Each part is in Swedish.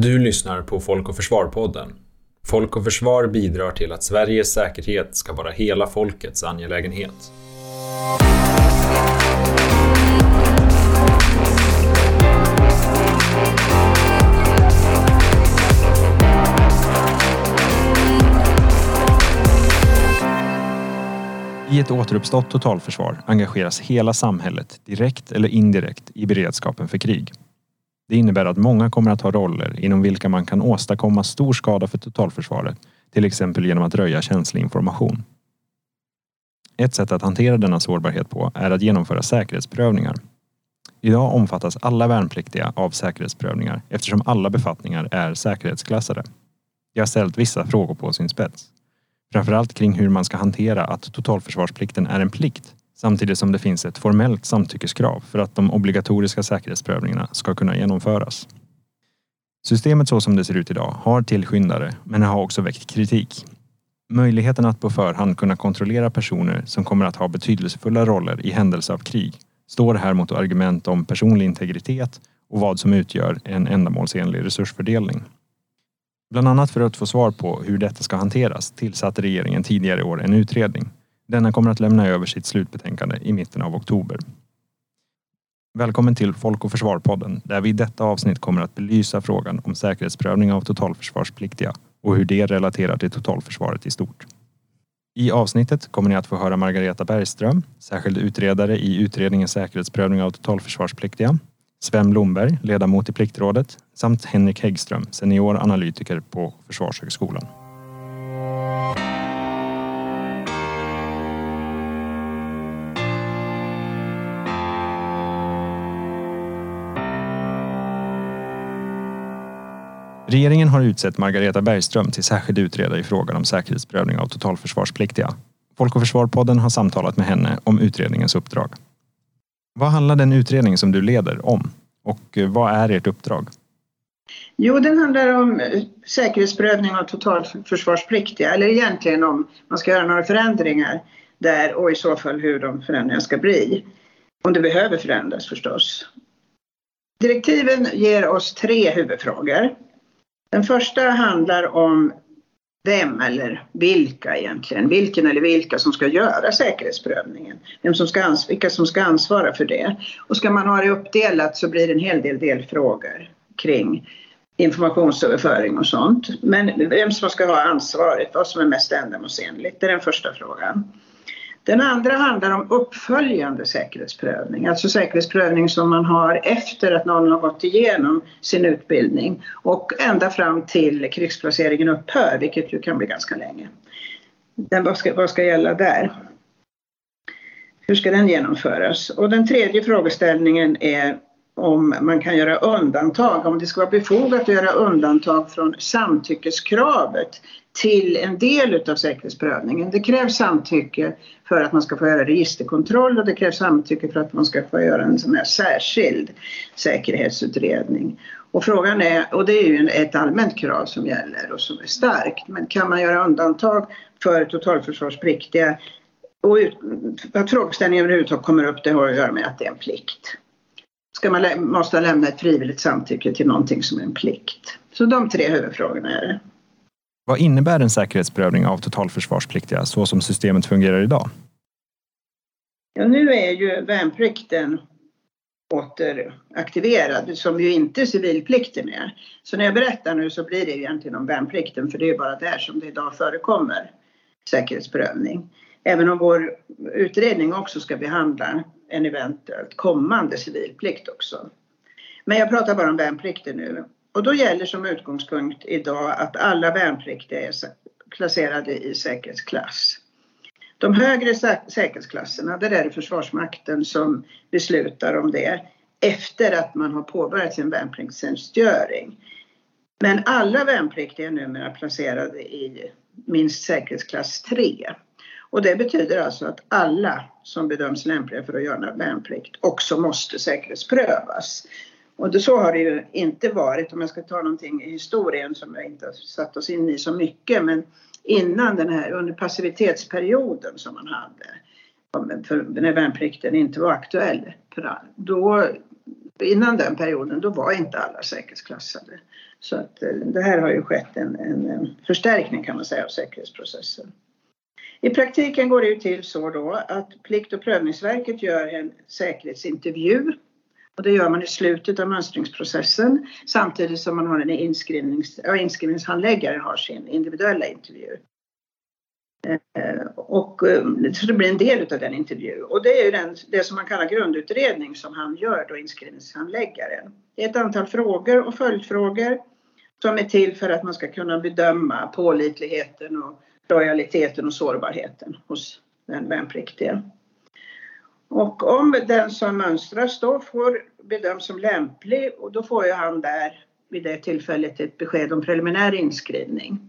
Du lyssnar på Folk och Försvar-podden. Folk och Försvar bidrar till att Sveriges säkerhet ska vara hela folkets angelägenhet. I ett återuppstått totalförsvar engageras hela samhället direkt eller indirekt i beredskapen för krig. Det innebär att många kommer att ha roller inom vilka man kan åstadkomma stor skada för totalförsvaret, till exempel genom att röja känslig information. Ett sätt att hantera denna sårbarhet på är att genomföra säkerhetsprövningar. Idag omfattas alla värnpliktiga av säkerhetsprövningar eftersom alla befattningar är säkerhetsklassade. Jag har ställt vissa frågor på sin spets. Framförallt kring hur man ska hantera att totalförsvarsplikten är en plikt samtidigt som det finns ett formellt samtyckeskrav för att de obligatoriska säkerhetsprövningarna ska kunna genomföras. Systemet så som det ser ut idag har tillskyndare men har också väckt kritik. Möjligheten att på förhand kunna kontrollera personer som kommer att ha betydelsefulla roller i händelse av krig står här mot argument om personlig integritet och vad som utgör en ändamålsenlig resursfördelning. Bland annat för att få svar på hur detta ska hanteras tillsatte regeringen tidigare i år en utredning. Denna kommer att lämna över sitt slutbetänkande i mitten av oktober. Välkommen till Folk och Försvar-podden där vi i detta avsnitt kommer att belysa frågan om säkerhetsprövning av totalförsvarspliktiga och hur det relaterar till totalförsvaret i stort. I avsnittet kommer ni att få höra Margareta Bergström, särskild utredare i utredningen säkerhetsprövning av totalförsvarspliktiga, Sven Blomberg, ledamot i Pliktrådet samt Henrik Häggström, senior analytiker på Försvarshögskolan. Regeringen har utsett Margareta Bergström till särskild utredare i frågan om säkerhetsprövning av totalförsvarspliktiga. Folk och Försvar-podden har samtalat med henne om utredningens uppdrag. Vad handlar den utredning som du leder om? Och eh, vad är ert uppdrag? Jo, den handlar om eh, säkerhetsprövning av totalförsvarspliktiga eller egentligen om man ska göra några förändringar där och i så fall hur de förändringarna ska bli. Om det behöver förändras förstås. Direktiven ger oss tre huvudfrågor. Den första handlar om vem eller vilka egentligen, vilken eller vilka som ska göra säkerhetsprövningen. Vem som ska vilka som ska ansvara för det. Och ska man ha det uppdelat så blir det en hel del delfrågor kring informationsöverföring och sånt. Men vem som ska ha ansvaret, vad som är mest ändamålsenligt, det är den första frågan. Den andra handlar om uppföljande säkerhetsprövning, alltså säkerhetsprövning som man har efter att någon har gått igenom sin utbildning och ända fram till krigsplaceringen upphör, vilket ju kan bli ganska länge. Den, vad, ska, vad ska gälla där? Hur ska den genomföras? Och den tredje frågeställningen är om man kan göra undantag, om det ska vara befogat att göra undantag från samtyckeskravet till en del utav säkerhetsprövningen. Det krävs samtycke för att man ska få göra registerkontroll och det krävs samtycke för att man ska få göra en sån här särskild säkerhetsutredning. Och frågan är, och det är ju ett allmänt krav som gäller och som är starkt, men kan man göra undantag för totalförsvarspliktiga? Och att frågeställningen överhuvudtaget kommer upp det har att göra med att det är en plikt. Ska man måste lämna ett frivilligt samtycke till någonting som är en plikt. Så de tre huvudfrågorna är det. Vad innebär en säkerhetsprövning av totalförsvarspliktiga så som systemet fungerar idag? Ja, nu är ju värnplikten återaktiverad som ju inte civilplikten är. Så när jag berättar nu så blir det egentligen om värnplikten för det är bara där som det idag förekommer säkerhetsprövning. Även om vår utredning också ska behandla en eventuellt kommande civilplikt också. Men jag pratar bara om värnplikten nu. Och då gäller som utgångspunkt idag att alla värnpliktiga är placerade i säkerhetsklass. De högre säkerhetsklasserna, där är det Försvarsmakten som beslutar om det efter att man har påbörjat sin värnpliktstjänstgöring. Men alla värnpliktiga är numera placerade i minst säkerhetsklass 3. Och det betyder alltså att alla som bedöms lämpliga för att göra värnplikt också måste säkerhetsprövas. Och det, så har det ju inte varit, om jag ska ta någonting i historien som jag inte har satt oss in i så mycket, men innan den här, under passivitetsperioden som man hade, för när värnplikten inte var aktuell, då innan den perioden då var inte alla säkerhetsklassade. Så att eh, det här har ju skett en, en, en förstärkning kan man säga av säkerhetsprocessen. I praktiken går det ju till så då att Plikt och prövningsverket gör en säkerhetsintervju och det gör man i slutet av mönstringsprocessen samtidigt som man har en inskrivnings, ja, inskrivningshandläggare har sin individuella intervju. Eh, och eh, så det blir en del av den intervjun. Och det är ju den, det som man kallar grundutredning som han gör då, inskrivningshandläggaren. Det är ett antal frågor och följdfrågor som är till för att man ska kunna bedöma pålitligheten och lojaliteten och sårbarheten hos den värnpliktiga. Och om den som mönstras då får bedöms som lämplig och då får ju han där vid det tillfället ett besked om preliminär inskrivning.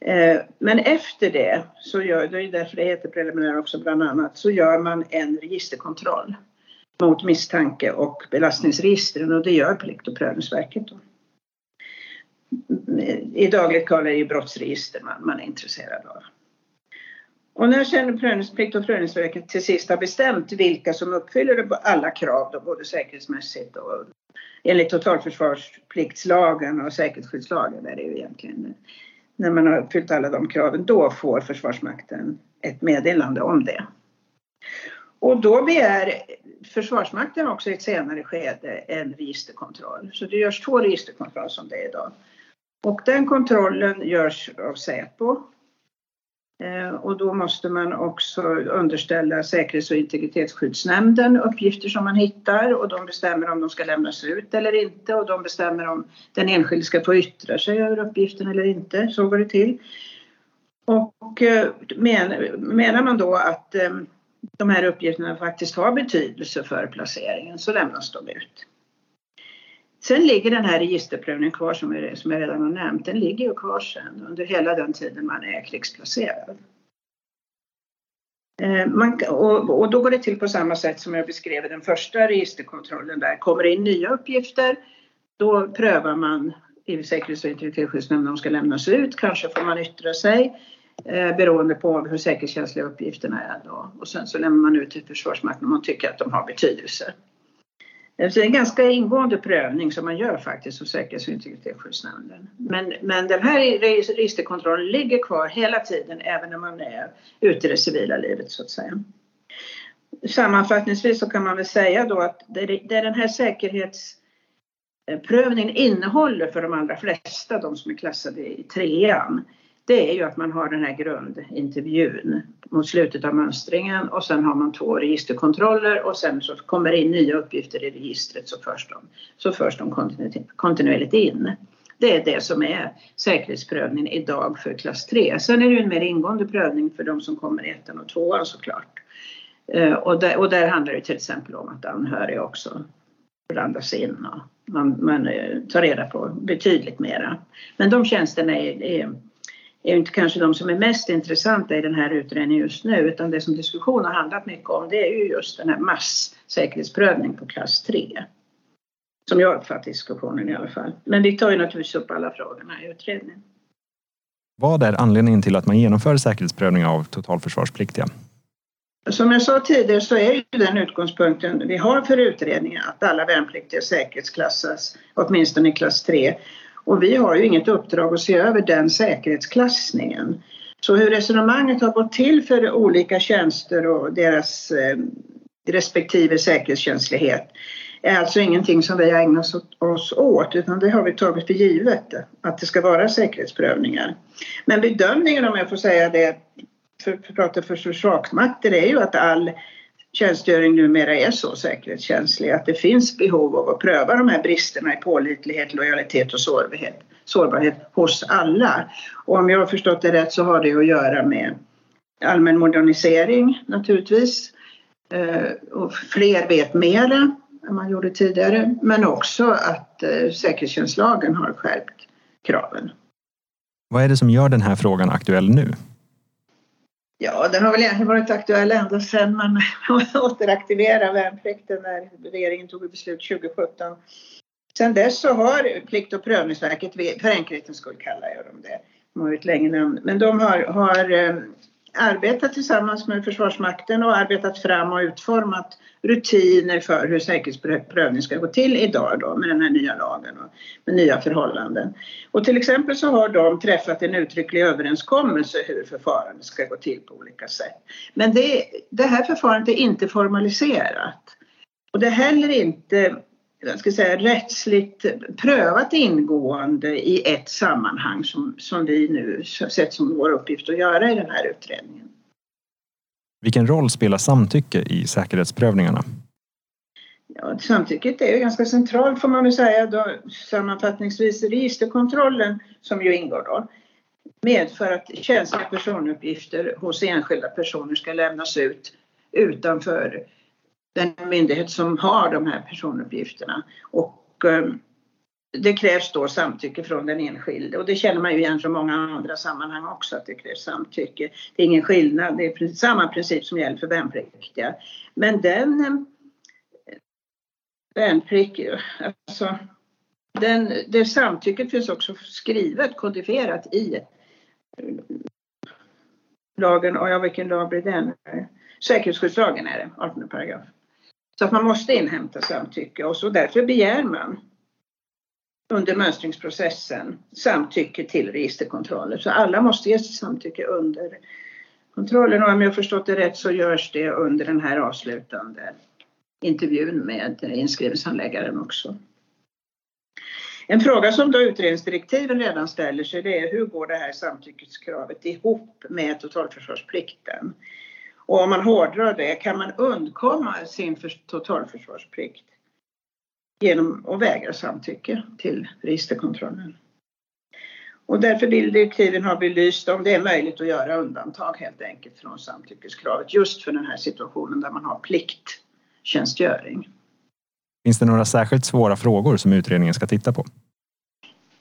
Eh, men efter det, så gör, det är därför det heter preliminär också bland annat, så gör man en registerkontroll mot misstanke och belastningsregistren och det gör Plikt och prövningsverket. Då. I dagligt tal är det ju brottsregister man, man är intresserad av. Och när sedan prövningsplikt och prövningsverket till sist har bestämt vilka som uppfyller alla krav, då, både säkerhetsmässigt och enligt totalförsvarspliktslagen och säkerhetsskyddslagen är det ju egentligen när man har uppfyllt alla de kraven, då får Försvarsmakten ett meddelande om det. Och då begär Försvarsmakten också i ett senare skede en registerkontroll. Så det görs två registerkontroller som det är idag. Och den kontrollen görs av Säpo eh, och då måste man också underställa Säkerhets och integritetsskyddsnämnden uppgifter som man hittar och de bestämmer om de ska lämnas ut eller inte och de bestämmer om den enskilde ska få yttra sig över uppgiften eller inte. Så går det till. Och eh, menar man då att eh, de här uppgifterna faktiskt har betydelse för placeringen så lämnas de ut. Sen ligger den här registerprövningen kvar som jag, som jag redan har nämnt. Den ligger ju kvar sen under hela den tiden man är krigsplacerad. Eh, man, och, och, då går det till på samma sätt som jag beskrev i den första registerkontrollen där. Kommer in nya uppgifter då prövar man i Säkerhets och integritetsskyddsnämnden om de ska lämnas ut. Kanske får man yttra sig eh, beroende på hur säkerhetskänsliga uppgifterna är då. Och sen så lämnar man ut till Försvarsmakten om man tycker att de har betydelse. Alltså, det är en ganska ingående prövning som man gör faktiskt hos Säkerhets och integritetsskyddsnämnden. Men, men den här registerkontrollen ligger kvar hela tiden även när man är ute i det civila livet så att säga. Sammanfattningsvis så kan man väl säga då att det, det den här säkerhetsprövningen innehåller för de allra flesta, de som är klassade i trean, det är ju att man har den här grundintervjun mot slutet av mönstringen och sen har man två registerkontroller och sen så kommer det in nya uppgifter i registret så förs de, så förs de kontinuerligt in. Det är det som är säkerhetsprövningen idag för klass 3. Sen är det ju en mer ingående prövning för de som kommer i ettan och tvåan såklart. Eh, och där, och där handlar det till exempel om att anhöriga också blandas in och man, man eh, tar reda på betydligt mera. Men de tjänsterna är, är är inte kanske de som är mest intressanta i den här utredningen just nu utan det som diskussionen har handlat mycket om det är ju just den här masssäkerhetsprövning på klass 3. Som jag uppfattar diskussionen i alla fall. Men vi tar ju naturligtvis upp alla frågorna i utredningen. Vad är anledningen till att man genomför säkerhetsprövning av totalförsvarspliktiga? Som jag sa tidigare så är ju den utgångspunkten vi har för utredningen att alla värnpliktiga säkerhetsklassas åtminstone i klass 3 och vi har ju inget uppdrag att se över den säkerhetsklassningen. Så hur resonemanget har gått till för olika tjänster och deras eh, respektive säkerhetskänslighet är alltså ingenting som vi har ägnat oss åt utan det har vi tagit för givet att det ska vara säkerhetsprövningar. Men bedömningen om jag får säga det för att prata för Försvarsmakten är ju att all tjänstgöring numera är så säkerhetskänslig att det finns behov av att pröva de här bristerna i pålitlighet, lojalitet och sårbarhet, sårbarhet hos alla. Och om jag har förstått det rätt så har det att göra med allmän modernisering naturligtvis. Eh, och fler vet mera än man gjorde tidigare men också att eh, säkerhetstjänstlagen har skärpt kraven. Vad är det som gör den här frågan aktuell nu? Ja, den har väl egentligen varit aktuell ända sedan man återaktiverade värnplikten när regeringen tog beslut 2017. Sen dess så har Plikt och prövningsverket, för enkelhetens skull kallar jag dem det, de har ett länge namn, men de har, har eh, arbetat tillsammans med Försvarsmakten och arbetat fram och utformat rutiner för hur säkerhetsprövning ska gå till idag då med den här nya lagen och med nya förhållanden. Och till exempel så har de träffat en uttrycklig överenskommelse hur förfarandet ska gå till på olika sätt. Men det, det här förfarandet är inte formaliserat. Och det är heller inte jag ska säga, rättsligt prövat ingående i ett sammanhang som, som vi nu sett som vår uppgift att göra i den här utredningen. Vilken roll spelar samtycke i säkerhetsprövningarna? Ja, samtycket är ju ganska centralt får man väl säga. Då, sammanfattningsvis registerkontrollen som ju ingår då medför att känsliga personuppgifter hos enskilda personer ska lämnas ut utanför den myndighet som har de här personuppgifterna. Och eh, det krävs då samtycke från den enskilde och det känner man ju igen från många andra sammanhang också att det krävs samtycke. Det är ingen skillnad, det är samma princip som gäller för värnpliktiga. Men den eh, värnplikt, alltså den, det samtycket finns också skrivet, kodifierat i lagen, och ja vilken lag blir den? Säkerhetsskyddslagen är det, 18 paragraf. Så att man måste inhämta samtycke och så därför begär man under mönstringsprocessen samtycke till registerkontroller. Så alla måste ge samtycke under kontrollen och om jag förstått det rätt så görs det under den här avslutande intervjun med inskrivningshandläggaren också. En fråga som då utredningsdirektiven redan ställer sig det är hur går det här samtyckeskravet ihop med totalförsvarsplikten? Och om man hårdrar det kan man undkomma sin totalförsvarsplikt genom att vägra samtycke till registerkontrollen. Och därför vill direktiven ha belyst om det är möjligt att göra undantag helt enkelt från samtyckeskravet just för den här situationen där man har plikttjänstgöring. Finns det några särskilt svåra frågor som utredningen ska titta på?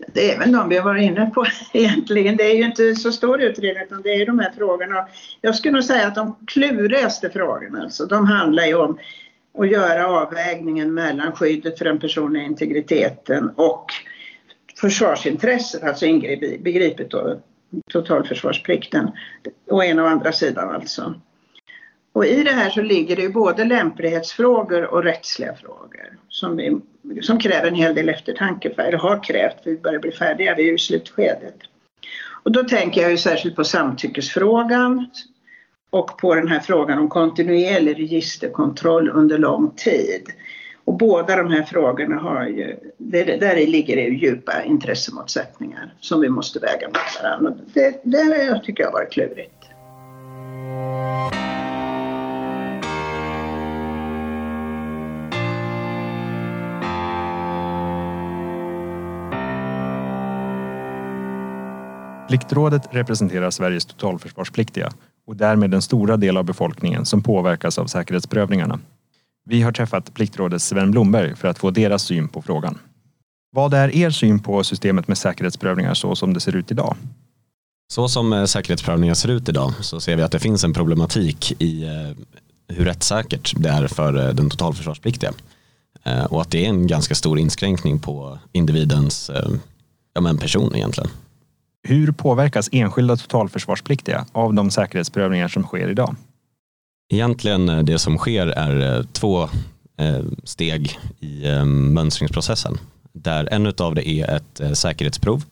Det är väl de vi har varit inne på egentligen. Det är ju inte så stor utredning utan det är de här frågorna. Jag skulle nog säga att de klurigaste frågorna alltså, de handlar ju om att göra avvägningen mellan skyddet för den personliga integriteten och försvarsintresset, alltså inbegripet då totalförsvarsplikten å ena och andra sidan alltså. Och i det här så ligger det ju både lämplighetsfrågor och rättsliga frågor som, vi, som kräver en hel del eftertanke, för, eller har krävt, för vi börjar bli färdiga, vi är ju i slutskedet. Och då tänker jag ju särskilt på samtyckesfrågan och på den här frågan om kontinuerlig registerkontroll under lång tid. Och båda de här frågorna har ju, där ligger det ju djupa intressemotsättningar som vi måste väga mot varandra. Det, det tycker jag har varit klurigt. Pliktrådet representerar Sveriges totalförsvarspliktiga och därmed den stora del av befolkningen som påverkas av säkerhetsprövningarna. Vi har träffat Pliktrådets Sven Blomberg för att få deras syn på frågan. Vad är er syn på systemet med säkerhetsprövningar så som det ser ut idag? Så som eh, säkerhetsprövningar ser ut idag så ser vi att det finns en problematik i eh, hur rättssäkert det är för eh, den totalförsvarspliktiga. Och att det är en ganska stor inskränkning på individens ja, men person egentligen. Hur påverkas enskilda totalförsvarspliktiga av de säkerhetsprövningar som sker idag? Egentligen eh, det som sker är eh, två eh, steg i mönstringsprocessen. Där en av det är ett säkerhetsprov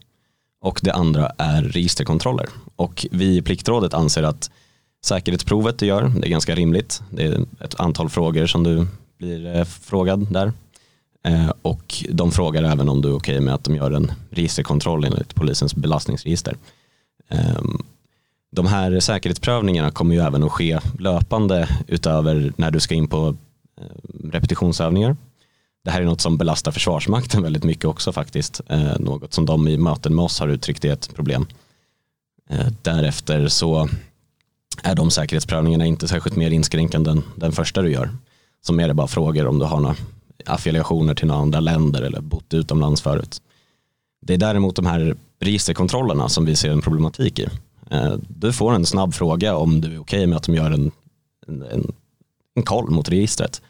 och det andra är registerkontroller. Och vi i Pliktrådet anser att säkerhetsprovet du gör, det är ganska rimligt. Det är ett antal frågor som du blir frågad där. Eh, och de frågar även om du är okej okay med att de gör en registerkontroll enligt polisens belastningsregister. Ehm, de här säkerhetsprövningarna kommer ju även att ske löpande utöver när du ska in på ehm, repetitionsövningar. Det här är något som belastar Försvarsmakten väldigt mycket också faktiskt. Eh, något som de i möten med oss har uttryckt är ett problem. Eh, därefter så är de säkerhetsprövningarna inte särskilt mer inskränkande än den första du gör. Som är det bara frågor om du har några affiliationer till några andra länder eller bott utomlands förut. Det är däremot de här registerkontrollerna som vi ser en problematik i. Eh, du får en snabb fråga om du är okej okay med att de gör en, en, en koll mot registret.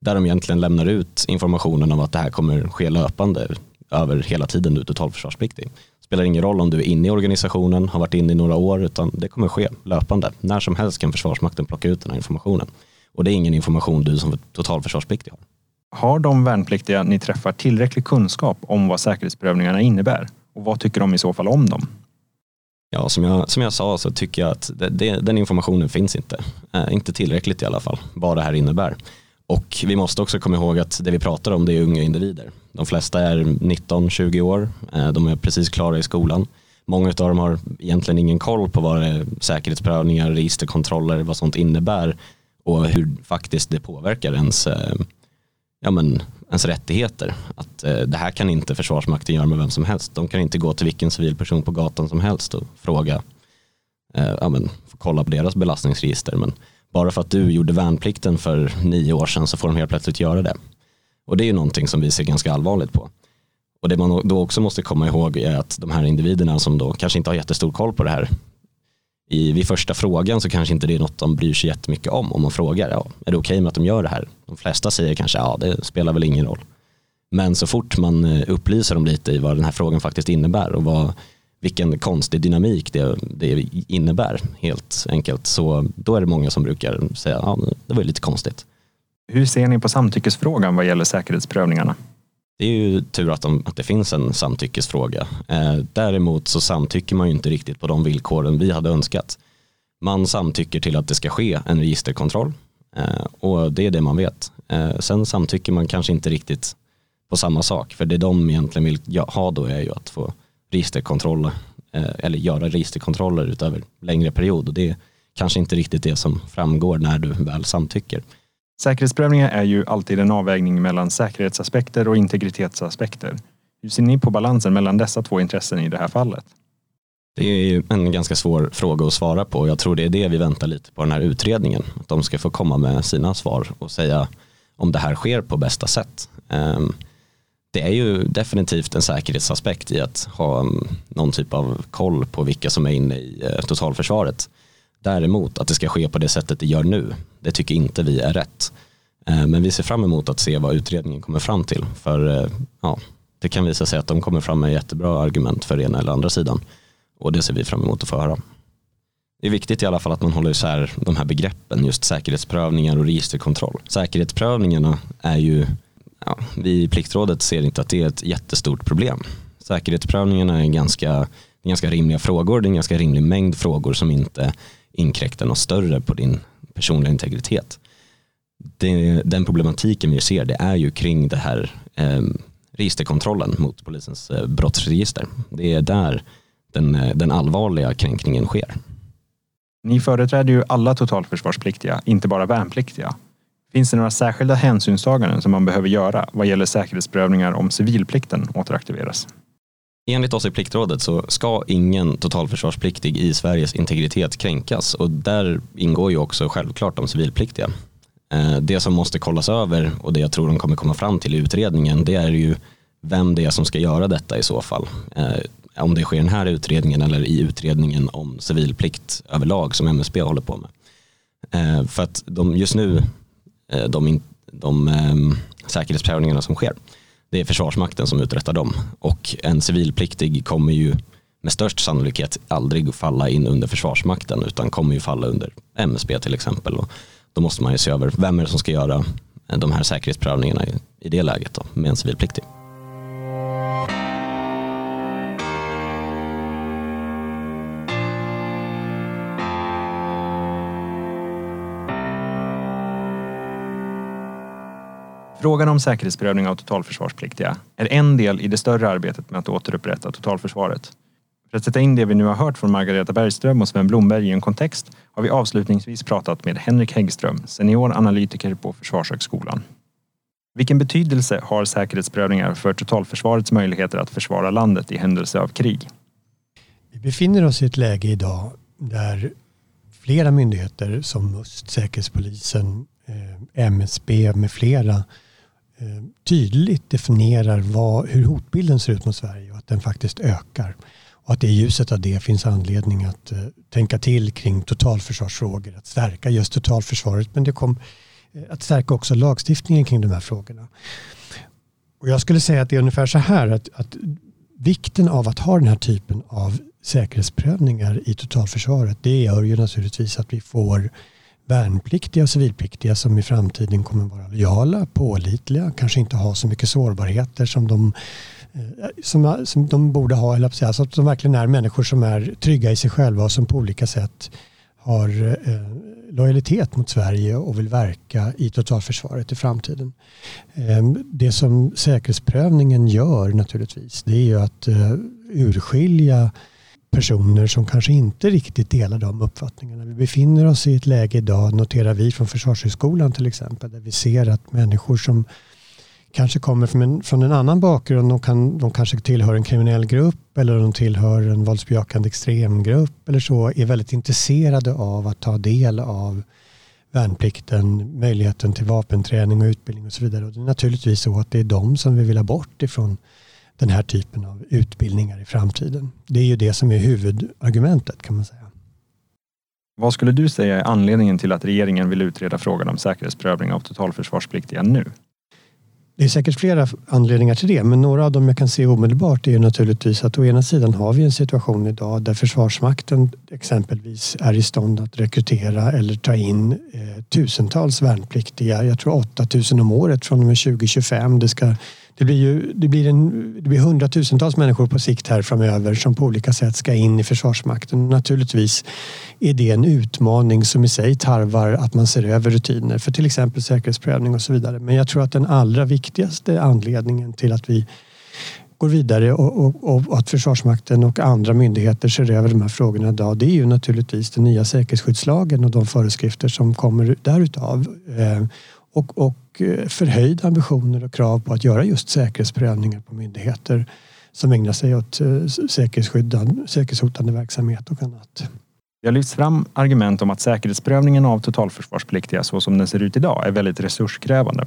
Där de egentligen lämnar ut informationen om att det här kommer ske löpande över hela tiden du är totalförsvarspliktig. Det spelar ingen roll om du är inne i organisationen, har varit inne i några år, utan det kommer ske löpande. När som helst kan Försvarsmakten plocka ut den här informationen. Och det är ingen information du som totalförsvarspliktig har. Har de värnpliktiga ni träffar tillräcklig kunskap om vad säkerhetsprövningarna innebär? Och vad tycker de i så fall om dem? Ja, som jag, som jag sa så tycker jag att det, det, den informationen finns inte. Eh, inte tillräckligt i alla fall, vad det här innebär. Och vi måste också komma ihåg att det vi pratar om det är unga individer. De flesta är 19-20 år, eh, de är precis klara i skolan. Många av dem har egentligen ingen koll på vad det är, säkerhetsprövningar, registerkontroller, vad sånt innebär och hur faktiskt det påverkar ens, eh, ja men, ens rättigheter. Att eh, det här kan inte Försvarsmakten göra med vem som helst. De kan inte gå till vilken civil person på gatan som helst och fråga, eh, ja men, kolla på deras belastningsregister. Men bara för att du gjorde värnplikten för nio år sedan så får de helt plötsligt göra det. Och det är ju någonting som vi ser ganska allvarligt på. Och det man då också måste komma ihåg är att de här individerna som då kanske inte har jättestor koll på det här i, vid första frågan så kanske inte det är något de bryr sig jättemycket om. Om man frågar, ja, är det okej okay med att de gör det här? De flesta säger kanske, ja det spelar väl ingen roll. Men så fort man eh, upplyser dem lite i vad den här frågan faktiskt innebär och vad, vilken konstig dynamik det, det innebär helt enkelt så då är det många som brukar säga, ja det var lite konstigt. Hur ser ni på samtyckesfrågan vad gäller säkerhetsprövningarna? Det är ju tur att, de, att det finns en samtyckesfråga. Eh, däremot så samtycker man ju inte riktigt på de villkoren vi hade önskat. Man samtycker till att det ska ske en registerkontroll eh, och det är det man vet. Eh, sen samtycker man kanske inte riktigt på samma sak för det de egentligen vill ha då är ju att få registerkontroll eh, eller göra registerkontroller utöver längre period och det är kanske inte riktigt det som framgår när du väl samtycker. Säkerhetsprövningar är ju alltid en avvägning mellan säkerhetsaspekter och integritetsaspekter. Hur ser ni på balansen mellan dessa två intressen i det här fallet? Det är en ganska svår fråga att svara på. Jag tror det är det vi väntar lite på den här utredningen. Att de ska få komma med sina svar och säga om det här sker på bästa sätt. Ehm, det är ju definitivt en säkerhetsaspekt i att ha ehm, någon typ av koll på vilka som är inne i eh, totalförsvaret. Däremot att det ska ske på det sättet det gör nu, det tycker inte vi är rätt. Eh, men vi ser fram emot att se vad utredningen kommer fram till. För eh, ja, det kan visa sig att de kommer fram med jättebra argument för ena eller andra sidan. Och det ser vi fram emot att få höra. Det är viktigt i alla fall att man håller isär de här begreppen, just säkerhetsprövningar och registerkontroll. Säkerhetsprövningarna är ju, ja, vi i Pliktrådet ser inte att det är ett jättestort problem. Säkerhetsprövningarna är ganska, ganska rimliga frågor, det är en ganska rimlig mängd frågor som inte inkräkta något större på din personliga integritet. Det, den problematiken vi ser det är ju kring det här eh, registerkontrollen mot polisens eh, brottsregister. Det är där den, eh, den allvarliga kränkningen sker. Ni företräder ju alla totalförsvarspliktiga, inte bara värnpliktiga. Finns det några särskilda hänsynstaganden som man behöver göra vad gäller säkerhetsprövningar om civilplikten återaktiveras? Enligt oss i Pliktrådet så ska ingen totalförsvarspliktig i Sveriges integritet kränkas och där ingår ju också självklart de civilpliktiga. Eh, det som måste kollas över och det jag tror de kommer komma fram till i utredningen det är ju vem det är som ska göra detta i så fall. Eh, om det sker i den här utredningen eller i utredningen om civilplikt överlag som MSB håller på med. Eh, för att de, just nu, de, de ehm, säkerhetsprövningarna som sker det är Försvarsmakten som uträttar dem. Och en civilpliktig kommer ju med störst sannolikhet aldrig falla in under Försvarsmakten utan kommer ju falla under MSB till exempel. Och då måste man ju se över vem är det som ska göra de här säkerhetsprövningarna i, det läget då, med en civilpliktig. Frågan om säkerhetsprövning av totalförsvarspliktiga är en del i det större arbetet med att återupprätta totalförsvaret. För att sätta in det vi nu har hört från Margareta Bergström och Sven Blomberg i en kontext har vi avslutningsvis pratat med Henrik Häggström, senior analytiker på Försvarshögskolan. Vilken betydelse har säkerhetsprövningar för totalförsvarets möjligheter att försvara landet i händelse av krig? Vi befinner oss i ett läge idag där flera myndigheter som MUST, Säkerhetspolisen, eh, MSB med flera Eh, Eh, tydligt definierar vad, hur hotbilden ser ut mot Sverige och att den faktiskt ökar. Och att det i ljuset av det finns anledning att eh, tänka till kring totalförsvarsfrågor, att stärka just totalförsvaret men det kom eh, att stärka också lagstiftningen kring de här frågorna. Och jag skulle säga att det är ungefär så här att, att vikten av att ha den här typen av säkerhetsprövningar i totalförsvaret det gör ju naturligtvis att vi får värnpliktiga och civilpliktiga som i framtiden kommer vara lojala, pålitliga, kanske inte ha så mycket sårbarheter som de, eh, som, som de borde ha. Eller alltså att de verkligen är människor som är trygga i sig själva och som på olika sätt har eh, lojalitet mot Sverige och vill verka i totalförsvaret i framtiden. Eh, det som säkerhetsprövningen gör naturligtvis det är ju att eh, urskilja personer som kanske inte riktigt delar de uppfattningarna. Vi befinner oss i ett läge idag, noterar vi från Försvarshögskolan till exempel, där vi ser att människor som kanske kommer från en, från en annan bakgrund, de, kan, de kanske tillhör en kriminell grupp eller de tillhör en våldsbejakande extremgrupp eller så, är väldigt intresserade av att ta del av värnplikten, möjligheten till vapenträning och utbildning och så vidare. Och det är naturligtvis så att det är de som vi vill ha bort ifrån den här typen av utbildningar i framtiden. Det är ju det som är huvudargumentet kan man säga. Vad skulle du säga är anledningen till att regeringen vill utreda frågan om säkerhetsprövning av totalförsvarspliktiga nu? Det är säkert flera anledningar till det, men några av dem jag kan se omedelbart är naturligtvis att å ena sidan har vi en situation idag där Försvarsmakten exempelvis är i stånd att rekrytera eller ta in eh, tusentals värnpliktiga. Jag tror 8000 om året från och med 2025. Det ska det blir, ju, det, blir en, det blir hundratusentals människor på sikt här framöver som på olika sätt ska in i Försvarsmakten. Naturligtvis är det en utmaning som i sig tarvar att man ser över rutiner för till exempel säkerhetsprövning och så vidare. Men jag tror att den allra viktigaste anledningen till att vi går vidare och, och, och, att Försvarsmakten och andra myndigheter ser över de här frågorna idag det är ju naturligtvis den nya säkerhetsskyddslagen och de föreskrifter som kommer därutav. Eh, och, och, och eh, förhöjda ambitioner och krav på att göra just säkerhetsprövningar på myndigheter som ägnar sig åt eh, säkerhetshotande verksamhet och annat. Det har lyfts fram argument om att säkerhetsprövningen av totalförsvarspliktiga så som den ser ut idag är väldigt resurskrävande.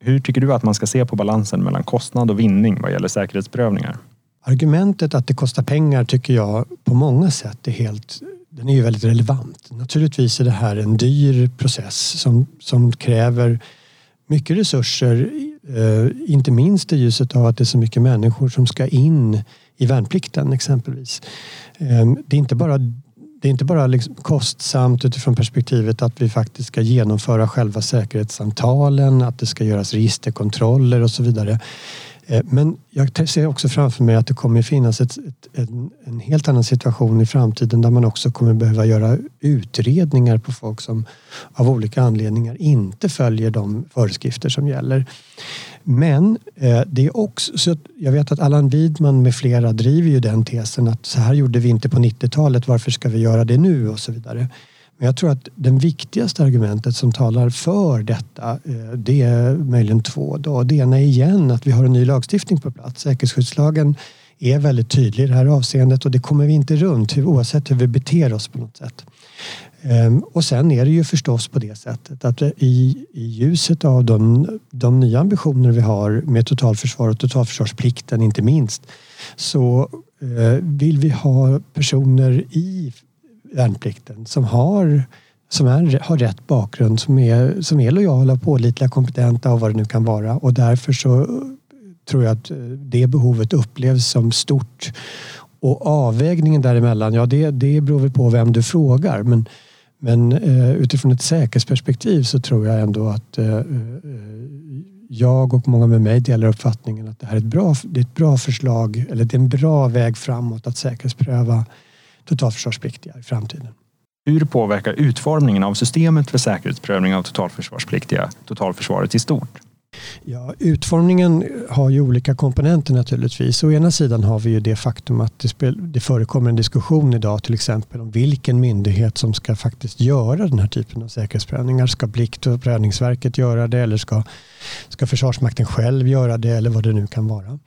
Hur tycker du att man ska se på balansen mellan kostnad och vinning vad gäller säkerhetsprövningar? Argumentet att det kostar pengar tycker jag på många sätt är helt den är ju väldigt relevant. Naturligtvis är det här en dyr process som, som kräver mycket resurser, eh, inte minst i ljuset av att det är så mycket människor som ska in i värnplikten exempelvis. Ehm, det är inte bara, det är inte bara liksom kostsamt utifrån perspektivet att vi faktiskt ska genomföra själva säkerhetssamtalen, att det ska göras registerkontroller och så vidare. Eh, men jag ser också framför mig att det kommer finnas ett, ett, en, en, helt annan situation i framtiden där man också kommer behöva göra utredningar på folk som av olika anledningar inte följer de föreskrifter som gäller. Men eh, det är också så jag vet att Allan Widman med flera driver ju den tesen att så här gjorde vi inte på 90-talet, varför ska vi göra det nu och så vidare. Men jag tror att det viktigaste argumentet som talar för detta eh, det är möjligen två. Då. Det ena är igen att vi har en ny lagstiftning på plats. Säkerhetsskyddslagen är väldigt tydlig i det här avseendet och det kommer vi inte runt oavsett hur vi beter oss på något sätt. Ehm, och sen är det ju förstås på det sättet att i, i ljuset av de, de nya ambitioner vi har med totalförsvar och totalförsvarsplikten inte minst så eh, vill vi ha personer i värnplikten som har som är, har rätt bakgrund, som är, som är lojala, pålitliga, kompetenta och vad det nu kan vara. Och därför så eh, tror jag att eh, det behovet upplevs som stort. Och avvägningen däremellan, ja det, det beror väl på vem du frågar. Men, men eh, utifrån ett säkerhetsperspektiv så tror jag ändå att eh, eh jag och många med mig delar uppfattningen att det här är ett bra, det är ett bra förslag, eller det är en bra väg framåt att säkerhetspröva totalförsvarspliktiga i framtiden. Hur påverkar utformningen av systemet för säkerhetsprövning av totalförsvarspliktiga totalförsvaret i stort? Ja, utformningen har ju olika komponenter naturligtvis. Å ena sidan har vi ju det faktum att det, det förekommer en diskussion idag till exempel om vilken myndighet som ska faktiskt göra den här typen av säkerhetsprövningar. Ska Plikt och prövningsverket göra det eller ska, ska Försvarsmakten själv göra det eller vad det nu kan vara.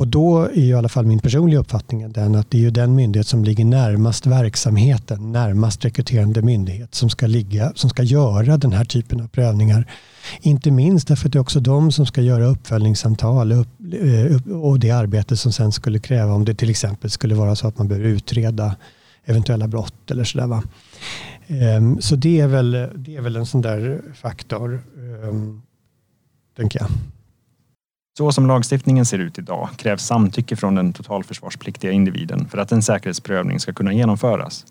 Och då är i alla fall min personliga uppfattning den att det är ju den myndighet som ligger närmast verksamheten, närmast rekryterande myndighet som ska, ligga, som ska göra den här typen av prövningar. Inte minst därför att det är också de som ska göra uppföljningssamtal upp, eh, och det arbete som sen skulle kräva om det till exempel skulle vara så att man behöver utreda eventuella brott eller sådär. Ehm, så det är, väl, det är väl en sån där faktor, ehm, tänker jag. Så som lagstiftningen ser ut idag krävs samtycke från den totalförsvarspliktiga individen för att en säkerhetsprövning ska kunna genomföras.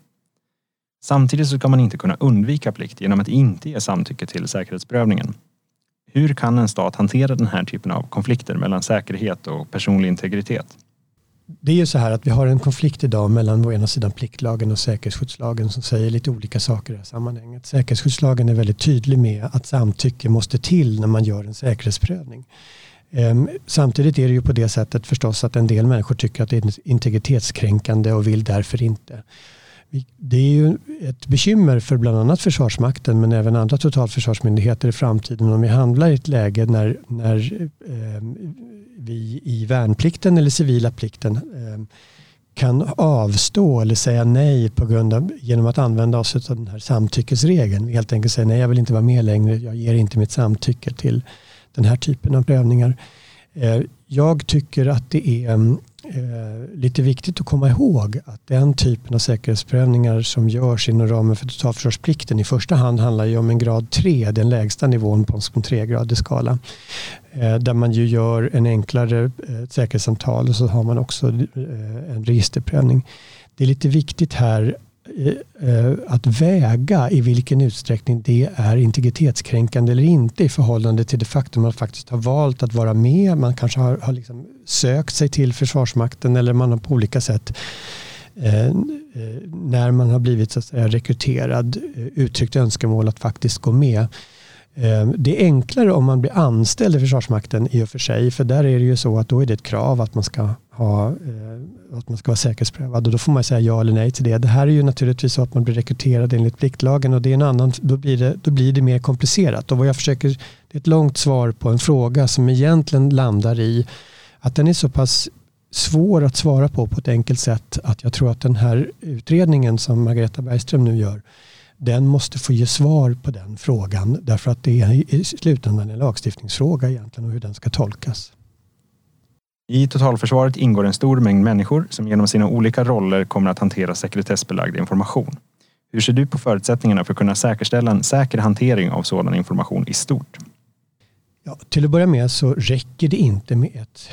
Samtidigt så ska man inte kunna undvika plikt genom att inte ge samtycke till säkerhetsprövningen. Hur kan en stat hantera den här typen av konflikter mellan säkerhet och personlig integritet? Det är ju så här att vi har en konflikt idag mellan å ena sidan pliktlagen och säkerhetsskyddslagen som säger lite olika saker i det här sammanhanget. Säkerhetsskyddslagen är väldigt tydlig med att samtycke måste till när man gör en säkerhetsprövning. Ehm, samtidigt är det ju på det sättet förstås att en del människor tycker att det är integritetskränkande och vill därför inte. Det är ju ett bekymmer för bland annat Försvarsmakten men även andra totalförsvarsmyndigheter i framtiden om vi handlar i ett läge när, när eh, vi i värnplikten eller civila plikten eh, kan avstå eller säga nej på grund av, genom att använda oss av den här samtyckesregeln. Vi helt enkelt säger nej, jag vill inte vara med längre, jag ger inte mitt samtycke till den här typen av prövningar. Eh, jag tycker att det är eh, lite viktigt att komma ihåg att den typen av säkerhetsprövningar som görs inom ramen för totalförsvarsplikten i första hand handlar ju om en grad 3, den lägsta nivån på en tregradig skala. Eh, där man ju gör en enklare säkerhetssamtal och så har man också en registerprövning. Det är lite viktigt här Eh, att väga i vilken utsträckning det är integritetskränkande eller inte i förhållande till det faktum att man faktiskt har valt att vara med. Man kanske har, har liksom sökt sig till Försvarsmakten eller man har på olika sätt eh, när man har blivit så att säga, rekryterad eh, uttryckt önskemål att faktiskt gå med. Eh, det är enklare om man blir anställd i Försvarsmakten i och för sig, för där är det ju så att då är det ett krav att man ska, ha, eh, att man ska vara säkerhetsprövad och då får man säga ja eller nej till det. Det här är ju naturligtvis så att man blir rekryterad enligt pliktlagen och det är en annan, då blir det, då blir det mer komplicerat. Och vad jag försöker, det är ett långt svar på en fråga som egentligen landar i att den är så pass svår att svara på på ett enkelt sätt att jag tror att den här utredningen som Margareta Bergström nu gör den måste få ge svar på den frågan därför att det är i slutändan en lagstiftningsfråga egentligen och hur den ska tolkas. I totalförsvaret ingår en stor mängd människor som genom sina olika roller kommer att hantera sekretessbelagd information. Hur ser du på förutsättningarna för att kunna säkerställa en säker hantering av sådan information i stort? Ja, till att börja med så räcker det inte med ett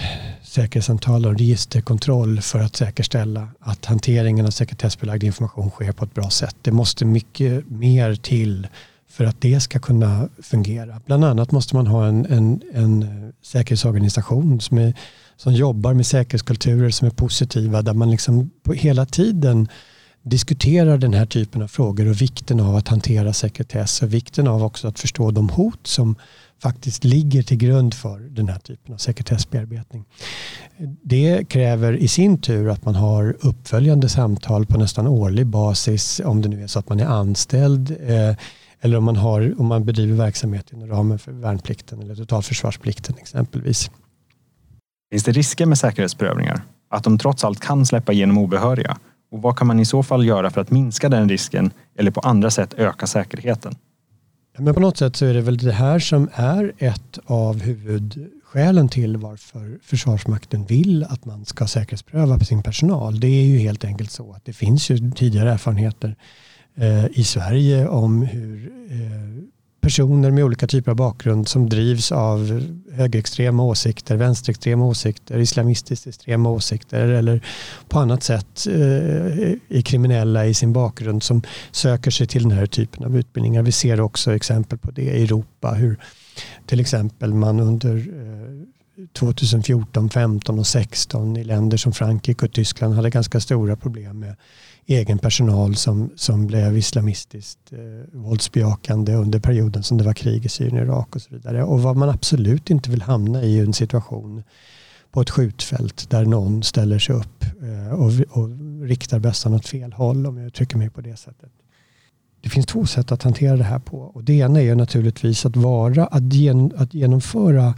säkerhetssamtal och registerkontroll för att säkerställa att hanteringen av sekretessbelagd information sker på ett bra sätt. Det måste mycket mer till för att det ska kunna fungera. Bland annat måste man ha en, en, en säkerhetsorganisation som, är, som jobbar med säkerhetskulturer som är positiva där man liksom på hela tiden diskuterar den här typen av frågor och vikten av att hantera sekretess och vikten av också att förstå de hot som faktiskt ligger till grund för den här typen av sekretessbearbetning. Det kräver i sin tur att man har uppföljande samtal på nästan årlig basis om det nu är så att man är anställd eh, eller om man, har, om man bedriver verksamhet inom ramen för värnplikten eller totalförsvarsplikten exempelvis. Finns det risker med säkerhetsprövningar? Att de trots allt kan släppa igenom obehöriga? Och vad kan man i så fall göra för att minska den risken eller på andra sätt öka säkerheten? Men på något sätt så är det väl det här som är ett av huvudskälen till varför Försvarsmakten vill att man ska säkerhetspröva sin personal. Det är ju helt enkelt så att det finns ju tidigare erfarenheter eh, i Sverige om hur eh, personer med olika typer av bakgrund som drivs av högerextrema åsikter, vänsterextrema åsikter, islamistiskt extrema åsikter eller på annat sätt eh, är kriminella i sin bakgrund som söker sig till den här typen av utbildningar. Vi ser också exempel på det i Europa, hur till exempel man under eh, 2014, 15 och 16 i länder som Frankrike och Tyskland hade ganska stora problem med egen personal som, som blev islamistiskt eh, våldsbejakande under perioden som det var krig i Syrien och Irak och så vidare. Och vad man absolut inte vill hamna i är en situation på ett skjutfält där någon ställer sig upp eh, och, och riktar bössan åt fel håll om jag uttrycker mig på det sättet. Det finns två sätt att hantera det här på och det ena är naturligtvis att vara att, gen, att genomföra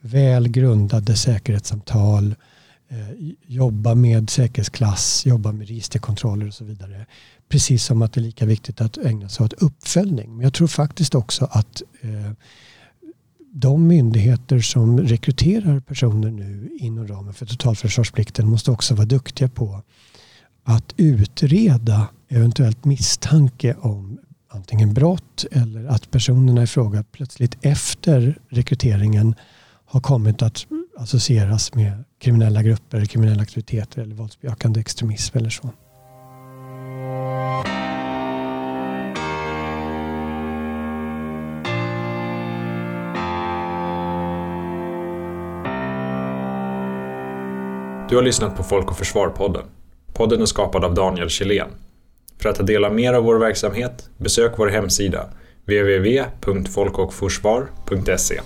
väl grundade säkerhetssamtal Eh, jobba med säkerhetsklass, jobba med registerkontroller och så vidare. Precis som att det är lika viktigt att ägna sig åt uppföljning. Men jag tror faktiskt också att eh, de myndigheter som rekryterar personer nu inom ramen för totalförsvarsplikten måste också vara duktiga på att utreda eventuellt misstanke om antingen brott eller att personerna i fråga plötsligt efter rekryteringen har kommit att associeras med kriminella grupper, kriminella aktiviteter eller våldsbejakande extremism eller så. Du har lyssnat på Folk och Försvar-podden. Podden är skapad av Daniel Kjellén. För att ta del av mer av vår verksamhet, besök vår hemsida www.folkochforsvar.se